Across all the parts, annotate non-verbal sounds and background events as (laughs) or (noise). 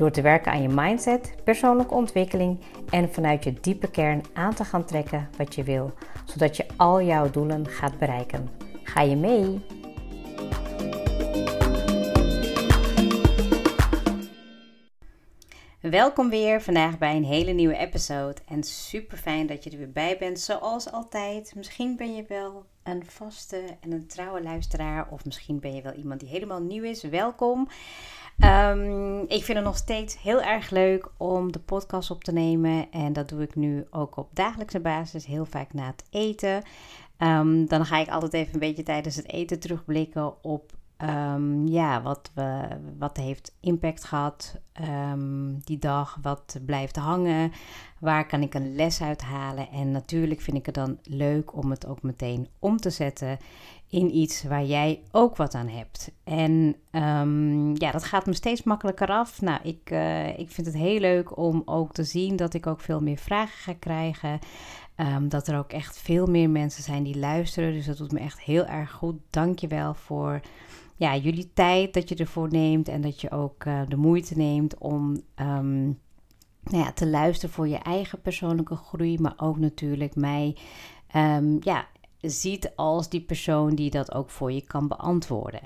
Door te werken aan je mindset, persoonlijke ontwikkeling en vanuit je diepe kern aan te gaan trekken wat je wil, zodat je al jouw doelen gaat bereiken. Ga je mee? Welkom weer vandaag bij een hele nieuwe episode. En super fijn dat je er weer bij bent, zoals altijd. Misschien ben je wel een vaste en een trouwe luisteraar, of misschien ben je wel iemand die helemaal nieuw is. Welkom. Um, ik vind het nog steeds heel erg leuk om de podcast op te nemen. En dat doe ik nu ook op dagelijkse basis, heel vaak na het eten. Um, dan ga ik altijd even een beetje tijdens het eten terugblikken op um, ja, wat, we, wat heeft impact gehad die dag, wat blijft hangen, waar kan ik een les uit halen. En natuurlijk vind ik het dan leuk om het ook meteen om te zetten in iets waar jij ook wat aan hebt. En um, ja, dat gaat me steeds makkelijker af. Nou, ik, uh, ik vind het heel leuk om ook te zien dat ik ook veel meer vragen ga krijgen. Dat er ook echt veel meer mensen zijn die luisteren. Dus dat doet me echt heel erg goed. Dank je wel voor ja, jullie tijd dat je ervoor neemt. En dat je ook uh, de moeite neemt om um, nou ja, te luisteren voor je eigen persoonlijke groei. Maar ook natuurlijk mij ja, ziet als die persoon die dat ook voor je kan beantwoorden.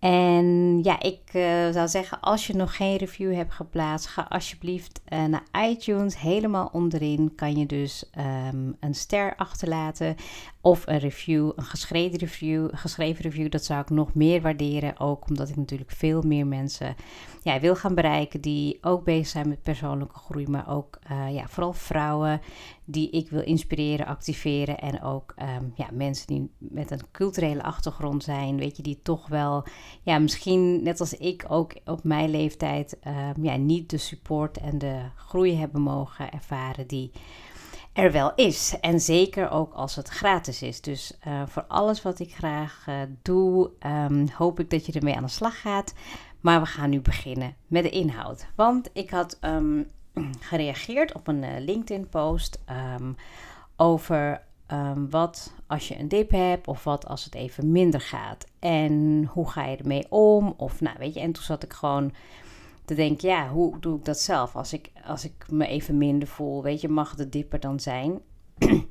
En ja, ik uh, zou zeggen, als je nog geen review hebt geplaatst, ga alsjeblieft uh, naar iTunes. Helemaal onderin kan je dus um, een ster achterlaten of een review, een geschreven review. geschreven review, dat zou ik nog meer waarderen. Ook omdat ik natuurlijk veel meer mensen ja, wil gaan bereiken die ook bezig zijn met persoonlijke groei. Maar ook uh, ja, vooral vrouwen die ik wil inspireren, activeren. En ook um, ja, mensen die met een culturele achtergrond zijn. Weet je, die toch wel, ja, misschien net als ik ook op mijn leeftijd, um, ja, niet de support en de groei hebben mogen ervaren die er wel is. En zeker ook als het gratis is. Dus uh, voor alles wat ik graag uh, doe, um, hoop ik dat je ermee aan de slag gaat. Maar we gaan nu beginnen met de inhoud. Want ik had um, (clears throat) gereageerd op een uh, LinkedIn-post um, over wat als je een dip hebt of wat als het even minder gaat. En hoe ga je ermee om? Of nou weet je, en toen zat ik gewoon te denken, ja, hoe doe ik dat zelf? Als ik, als ik me even minder voel, weet je, mag de dipper dan zijn? (clears throat)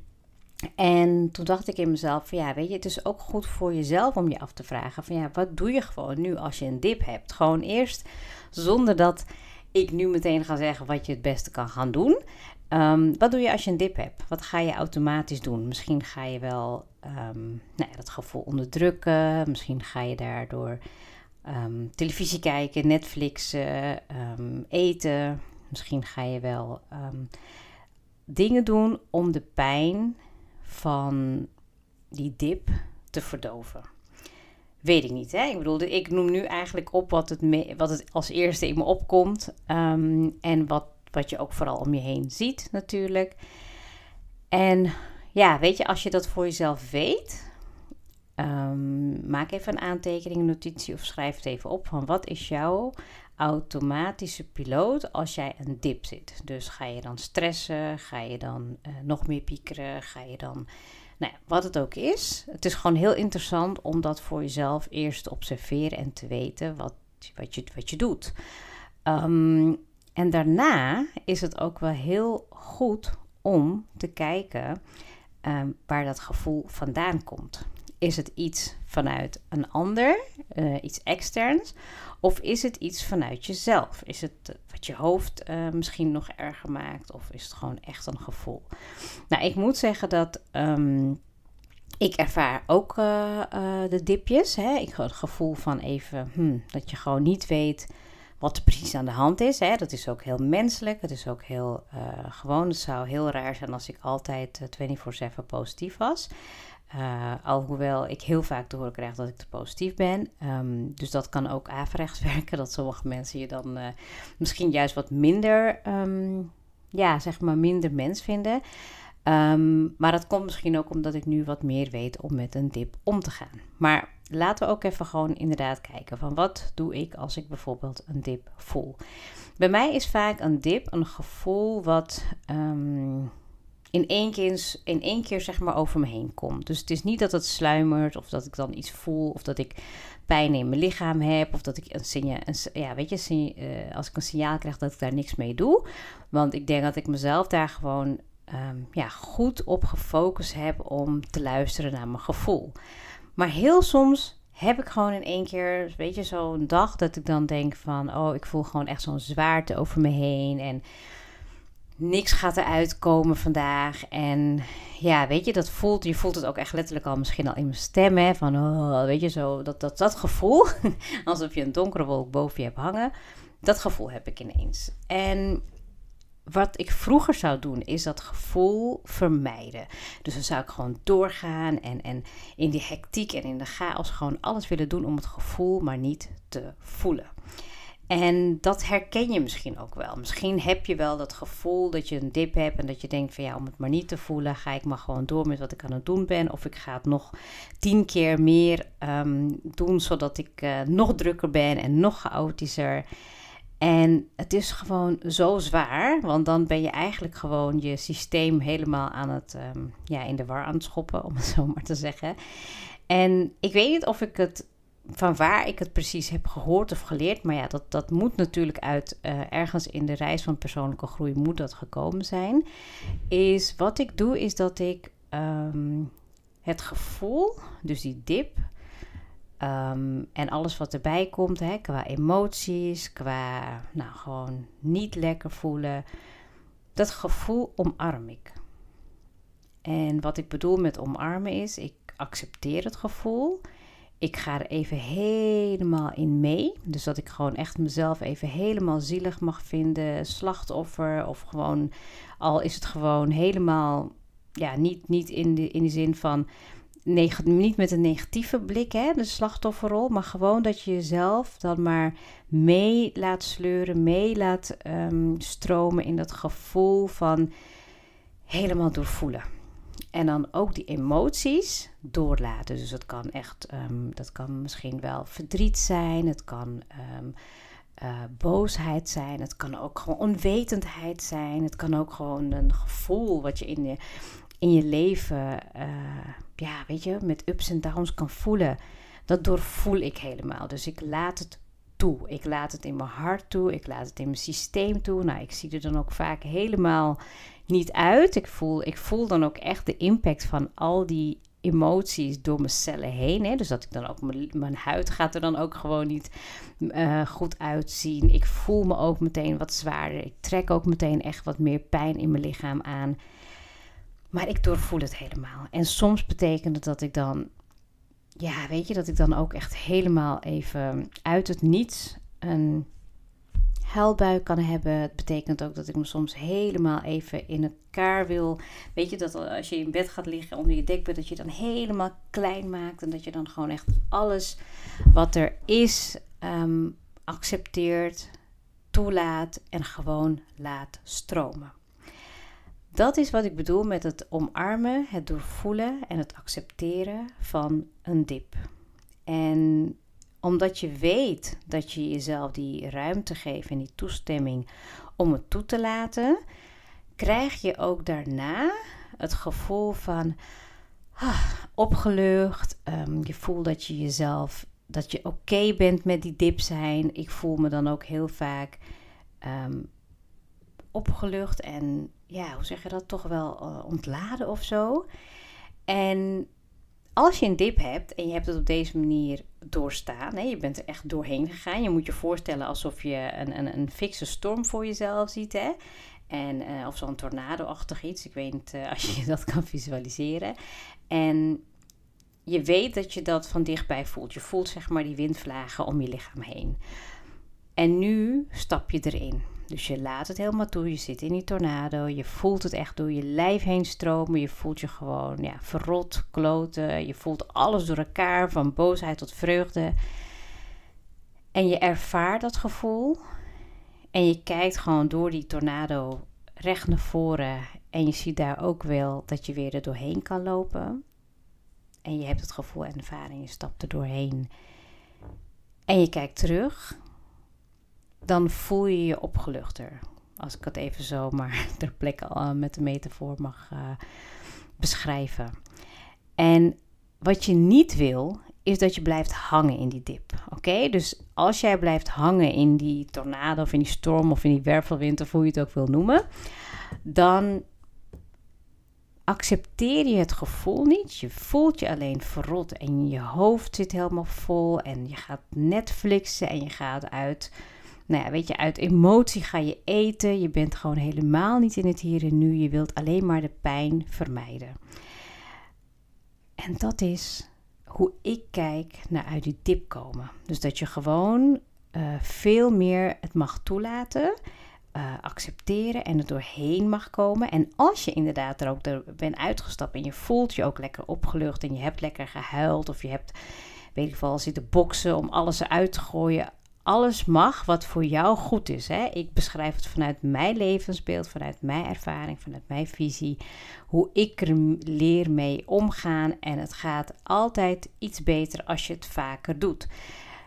en toen dacht ik in mezelf, van, ja, weet je, het is ook goed voor jezelf om je af te vragen van, ja, wat doe je gewoon nu als je een dip hebt? Gewoon eerst, zonder dat ik nu meteen ga zeggen wat je het beste kan gaan doen. Um, wat doe je als je een dip hebt? Wat ga je automatisch doen? Misschien ga je wel um, nou ja, dat gevoel onderdrukken. Misschien ga je daardoor um, televisie kijken, Netflix, um, eten. Misschien ga je wel um, dingen doen om de pijn van die dip te verdoven. Weet ik niet, hè? Ik bedoel, ik noem nu eigenlijk op wat het, me, wat het als eerste in me opkomt. en wat, wat je ook vooral om je heen ziet, natuurlijk. En ja, weet je, als je dat voor jezelf weet, Um, maak even een aantekening, notitie of schrijf het even op van wat is jouw automatische piloot als jij een dip zit. Dus ga je dan stressen, ga je dan uh, nog meer piekeren, ga je dan, nou ja, wat het ook is. Het is gewoon heel interessant om dat voor jezelf eerst te observeren en te weten wat, wat, je, wat je doet. Um, en daarna is het ook wel heel goed om te kijken um, waar dat gevoel vandaan komt. Is het iets vanuit een ander, uh, iets externs? Of is het iets vanuit jezelf? Is het wat je hoofd uh, misschien nog erger maakt? Of is het gewoon echt een gevoel? Nou, ik moet zeggen dat um, ik ervaar ook uh, de dipjes. Hè? Ik het gevoel van even hmm, dat je gewoon niet weet wat er precies aan de hand is. Hè? Dat is ook heel menselijk. Het is ook heel gewoon. Het zou heel raar zijn als ik altijd 24/7 positief was. Uh, alhoewel ik heel vaak te horen krijg dat ik te positief ben. Um, dus dat kan ook averechts (laughs) werken. Dat sommige mensen je dan uh, misschien juist wat minder um, ja, zeg maar minder mens vinden. Ehm, maar dat komt misschien ook omdat ik nu wat meer weet om met een dip om te gaan. Maar laten we ook even gewoon inderdaad kijken van wat doe ik als ik bijvoorbeeld een dip voel. Bij mij is vaak een dip een gevoel wat ehm, in, één keer, in één keer zeg maar over me heen komt. Dus het is niet dat het sluimert of dat ik dan iets voel of dat ik pijn in mijn lichaam heb of dat ik een signaal, ja, weet je, uh, als ik een signaal krijg dat ik daar niks mee doe. Want ik denk dat ik mezelf daar gewoon Ehm, ja, goed op gefocust heb om te luisteren naar mijn gevoel. Maar heel soms heb ik gewoon in één keer, weet je, zo'n dag dat ik dan denk van, oh, ik voel gewoon echt zo'n zwaarte over me heen en niks gaat eruit komen vandaag. En ja, weet je, dat voelt, je voelt het ook echt letterlijk al misschien al in mijn stem, hè, van, oh, weet je, zo, dat, dat, dat gevoel, (laughs) alsof je een donkere wolk boven je hebt hangen. Dat gevoel heb ik ineens. En wat ik vroeger zou doen, is dat gevoel vermijden. Dus dan zou ik gewoon doorgaan en, en in die hectiek en in de chaos gewoon alles willen doen om het gevoel maar niet te voelen. En dat herken je misschien ook wel. Misschien heb je wel dat gevoel dat je een dip hebt en dat je denkt van ja, om het maar niet te voelen, ga ik maar gewoon door met wat ik aan het doen ben. Of ik ga het nog tien keer meer um, doen, zodat ik uh, nog drukker ben en nog chaotischer. En het is gewoon zo zwaar, want dan ben je eigenlijk gewoon je systeem helemaal aan het, ehm, ja, in de war aan het schoppen, (laughs) om het zo maar te zeggen. En ik weet niet of ik het, van waar ik het precies heb gehoord of geleerd, maar ja, dat, dat moet natuurlijk uit uh, ergens in de reis van persoonlijke groei moet dat gekomen zijn. Is wat ik doe, is dat ik um, het gevoel, dus die dip, Ehm, en alles wat erbij komt, hè, qua emoties, qua nou, gewoon niet lekker voelen, dat gevoel omarm ik. En wat ik bedoel met omarmen is, ik accepteer het gevoel. Ik ga er even helemaal in mee. Dus dat ik gewoon echt mezelf even helemaal zielig mag vinden, slachtoffer. Of gewoon, al is het gewoon helemaal, ja, niet, niet in, de, in de zin van niet met een negatieve blik, hè, de slachtofferrol, maar gewoon dat je jezelf dan maar mee laat sleuren, mee laat ehm, stromen in dat gevoel van helemaal doorvoelen. En dan ook die emoties doorlaten. Dus dat kan echt, um, dat kan misschien wel verdriet zijn, het kan um, uh, boosheid zijn, het kan ook gewoon onwetendheid zijn, het kan ook gewoon een gevoel wat je in je, in je leven. Uh, ja, weet je, met ups en downs kan voelen. Dat doorvoel ik helemaal. Dus ik laat het Ik laat het in mijn hart toe. Ik laat het in mijn systeem toe. Nou, ik zie er dan ook vaak helemaal niet uit. Ik voel, ik voel dan ook echt de impact van al die emoties door mijn cellen heen. Hè? Dus dat ik dan ook mijn, huid gaat er dan ook gewoon niet uh, goed uitzien. Ik voel me ook meteen wat zwaarder. Ik trek ook meteen echt wat meer pijn in mijn lichaam aan. Maar ik doorvoel het helemaal. En soms betekent het dat ik dan, ja, weet je, dat ik dan ook echt helemaal even uit het niets een huilbui kan hebben. Het betekent ook dat ik me soms helemaal even in elkaar wil. Weet je, dat als je in bed gaat liggen onder je dekbed, dat je dan helemaal klein maakt. En dat je dan gewoon echt alles wat er is ehm, accepteert, toelaat en gewoon laat stromen. Dat is wat ik bedoel met het omarmen, het doorvoelen en het accepteren van een dip. En omdat je weet dat je jezelf die ruimte geeft en die toestemming om het toe te laten, krijg je ook daarna het gevoel van ah, opgelucht. Um, je voelt dat je jezelf, dat je oké bent met die dip zijn. Ik voel me dan ook heel vaak um, opgelucht en ja, hoe zeg je dat, toch wel uh, ontladen of zo. En als je een dip hebt en je hebt het op deze manier doorstaan, hè, je bent er echt doorheen gegaan. Je moet je voorstellen alsof je een, een, een fikse storm voor jezelf ziet. Hè? En, uh, of zo'n tornado-achtig iets. Ik weet niet uh, als je (laughs) dat kan visualiseren. En je weet dat je dat van dichtbij voelt. Je voelt zeg maar die windvlagen om je lichaam heen. En nu stap je erin. Dus je laat het helemaal toe. Je zit in die tornado. Je voelt het echt door je lijf heen stromen. Je voelt je gewoon ja, verrot, kloten. Je voelt alles door elkaar, van boosheid tot vreugde. En je ervaart dat gevoel. En je kijkt gewoon door die tornado recht naar voren en je ziet daar ook wel dat je weer er doorheen kan lopen. En je hebt het gevoel en ervaring, je stapt er doorheen. En je kijkt terug, dan voel je je opgeluchter. Als ik het even zo maar (laughs) ter plekke uh, met de metafoor mag uh, beschrijven. En wat je niet wil, is dat je blijft hangen in die dip. Oké, dus als jij blijft hangen in die tornado of in die storm of in die wervelwind of hoe je het ook wil noemen, dan accepteer je het gevoel niet. Je voelt je alleen verrot en je hoofd zit helemaal vol en je gaat Netflixen en je gaat uit, nou ja, weet je, uit emotie ga je eten. Je bent gewoon helemaal niet in het hier en nu. Je wilt alleen maar de pijn vermijden. En dat is hoe ik kijk naar uit die dip komen. Dus dat je gewoon uh, veel meer het mag toelaten, uh, accepteren en er doorheen mag komen. En als je inderdaad er ook er bent uitgestapt en je voelt je ook lekker opgelucht en je hebt lekker gehuild of je hebt, weet ik wel, zitten boksen om alles eruit te gooien alles mag wat voor jou goed is. Hè? Ik beschrijf het vanuit mijn levensbeeld, vanuit mijn ervaring, vanuit mijn visie. Hoe ik er leer mee omgaan. En het gaat altijd iets beter als je het vaker doet.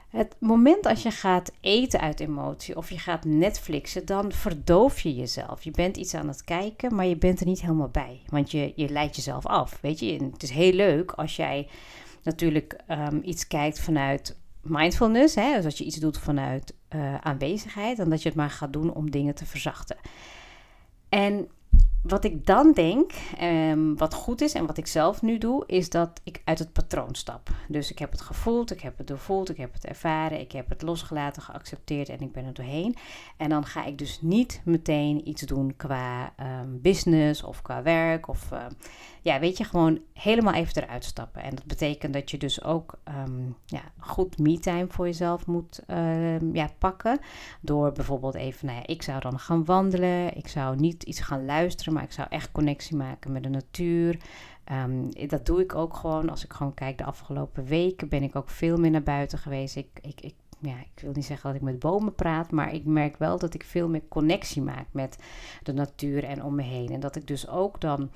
Het moment als je gaat eten uit emotie of je gaat Netflixen, dan verdoof je jezelf. Je bent iets aan het kijken, maar je bent er niet helemaal bij. Want je, je leidt jezelf af. Weet je, het is heel leuk als jij natuurlijk um, iets kijkt vanuit mindfulness, hè, dus als je iets doet vanuit uh, aanwezigheid, dan dat je het maar gaat doen om dingen te verzachten. En wat ik dan denk, um, wat goed is en wat ik zelf nu doe, is dat ik uit het patroon stap. Dus ik heb het gevoeld, ik heb het doorvoeld, ik heb het ervaren, ik heb het losgelaten, geaccepteerd en ik ben er doorheen. En dan ga ik dus niet meteen iets doen qua um, business of qua werk of uh, ja, weet je, gewoon helemaal even eruit stappen. En dat betekent dat je dus ook ja, goed me-time voor jezelf moet ja, pakken. Door bijvoorbeeld even, nou ja, ik zou dan gaan wandelen. Ik zou niet iets gaan luisteren, maar ik zou echt connectie maken met de natuur. Um, dat doe ik ook gewoon. Als ik gewoon kijk de afgelopen weken, ben ik ook veel meer naar buiten geweest. Ik, ik, ik ja, ik wil niet zeggen dat ik met bomen praat, maar ik merk wel dat ik veel meer connectie maak met de natuur en om me heen. En dat ik dus ook dan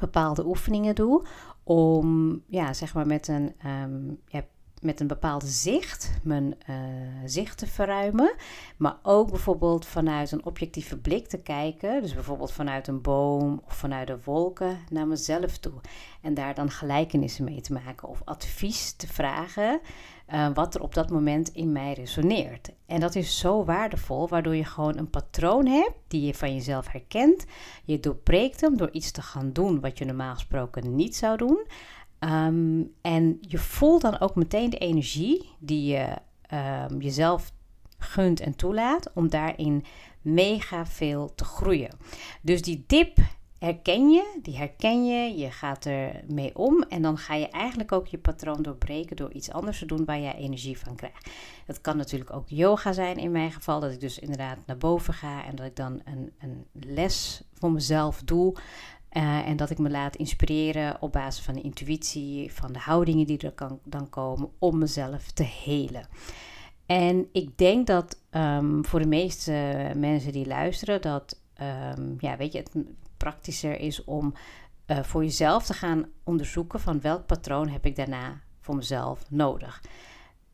bepaalde oefeningen doe om ja, zeg maar met een, um, ja, met een bepaald zicht mijn uh, zicht te verruimen. Maar ook bijvoorbeeld vanuit een objectieve blik te kijken. Dus bijvoorbeeld vanuit een boom of vanuit de wolken naar mezelf toe. En daar dan gelijkenissen mee te maken of advies te vragen. Uh, wat er op dat moment in mij resoneert. En dat is zo waardevol, waardoor je gewoon een patroon hebt die je van jezelf herkent. Je doorbreekt hem door iets te gaan doen wat je normaal gesproken niet zou doen. Um, en je voelt dan ook meteen de energie die je um, jezelf gunt en toelaat om daarin mega veel te groeien. Dus die dip herken je, die herken je, je gaat er mee om en dan ga je eigenlijk ook je patroon doorbreken door iets anders te doen waar je energie van krijgt. Dat kan natuurlijk ook yoga zijn in mijn geval, dat ik dus inderdaad naar boven ga en dat ik dan een, een les voor mezelf doe. Uh, en dat ik me laat inspireren op basis van de intuïtie, van de houdingen die er kan, dan komen om mezelf te helen. En ik denk dat um, voor de meeste mensen die luisteren, dat um, ja, weet je, het praktischer is om uh, voor jezelf te gaan onderzoeken van welk patroon heb ik daarna voor mezelf nodig.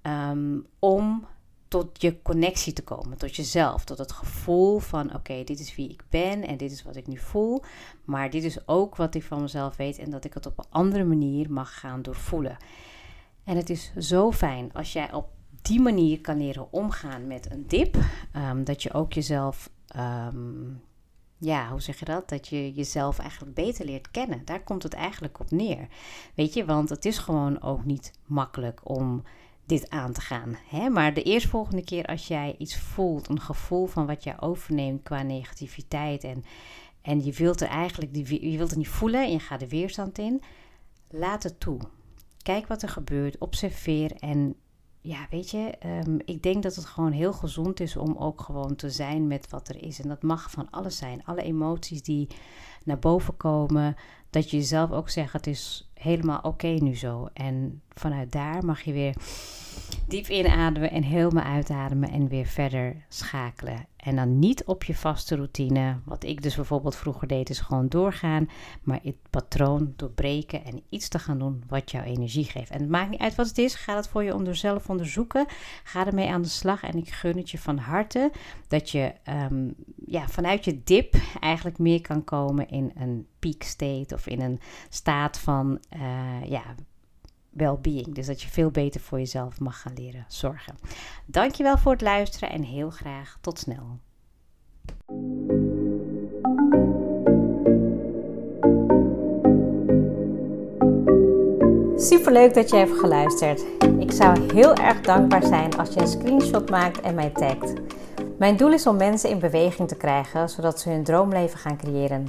Um, om tot je connectie te komen, tot jezelf, tot het gevoel van oké, dit is wie ik ben en dit is wat ik nu voel, maar dit is ook wat ik van mezelf weet en dat ik het op een andere manier mag gaan doorvoelen. En het is zo fijn als jij op die manier kan leren omgaan met een dip, um, dat je ook jezelf um, ja, hoe zeg je dat? Dat je jezelf eigenlijk beter leert kennen. Daar komt het eigenlijk op neer. Weet je, want het is gewoon ook niet makkelijk om dit aan te gaan. Hè? Maar de eerstvolgende keer als jij iets voelt, een gevoel van wat jij overneemt qua negativiteit en, en je wilt er eigenlijk die, je wilt het niet voelen en je gaat de weerstand in, laat het toe. Kijk wat er gebeurt, observeer en ja, weet je, um, ik denk dat het gewoon heel gezond is om ook gewoon te zijn met wat er is. En dat mag van alles zijn. Alle emoties die naar boven komen, dat je jezelf ook zegt: het is helemaal oké nu zo. En vanuit daar mag je weer Diep inademen en helemaal uitademen en weer verder schakelen. En dan niet op je vaste routine. Wat ik dus bijvoorbeeld vroeger deed, is gewoon doorgaan. Maar het patroon doorbreken en iets te gaan doen wat jouw energie geeft. En het maakt niet uit wat het is. Ga het voor je onder zelf onderzoeken. Ga ermee aan de slag. En ik gun het je van harte dat je ehm, ja, vanuit je dip eigenlijk meer kan komen in een peak state. Of in een staat van uh, ja, well-being. Dus dat je veel beter voor jezelf mag gaan leren zorgen. Dankjewel voor het luisteren en heel graag tot snel. Super leuk dat je hebt geluisterd. Ik zou heel erg dankbaar zijn als je een screenshot maakt en mij tagt. Mijn doel is om mensen in beweging te krijgen, zodat ze hun droomleven gaan creëren.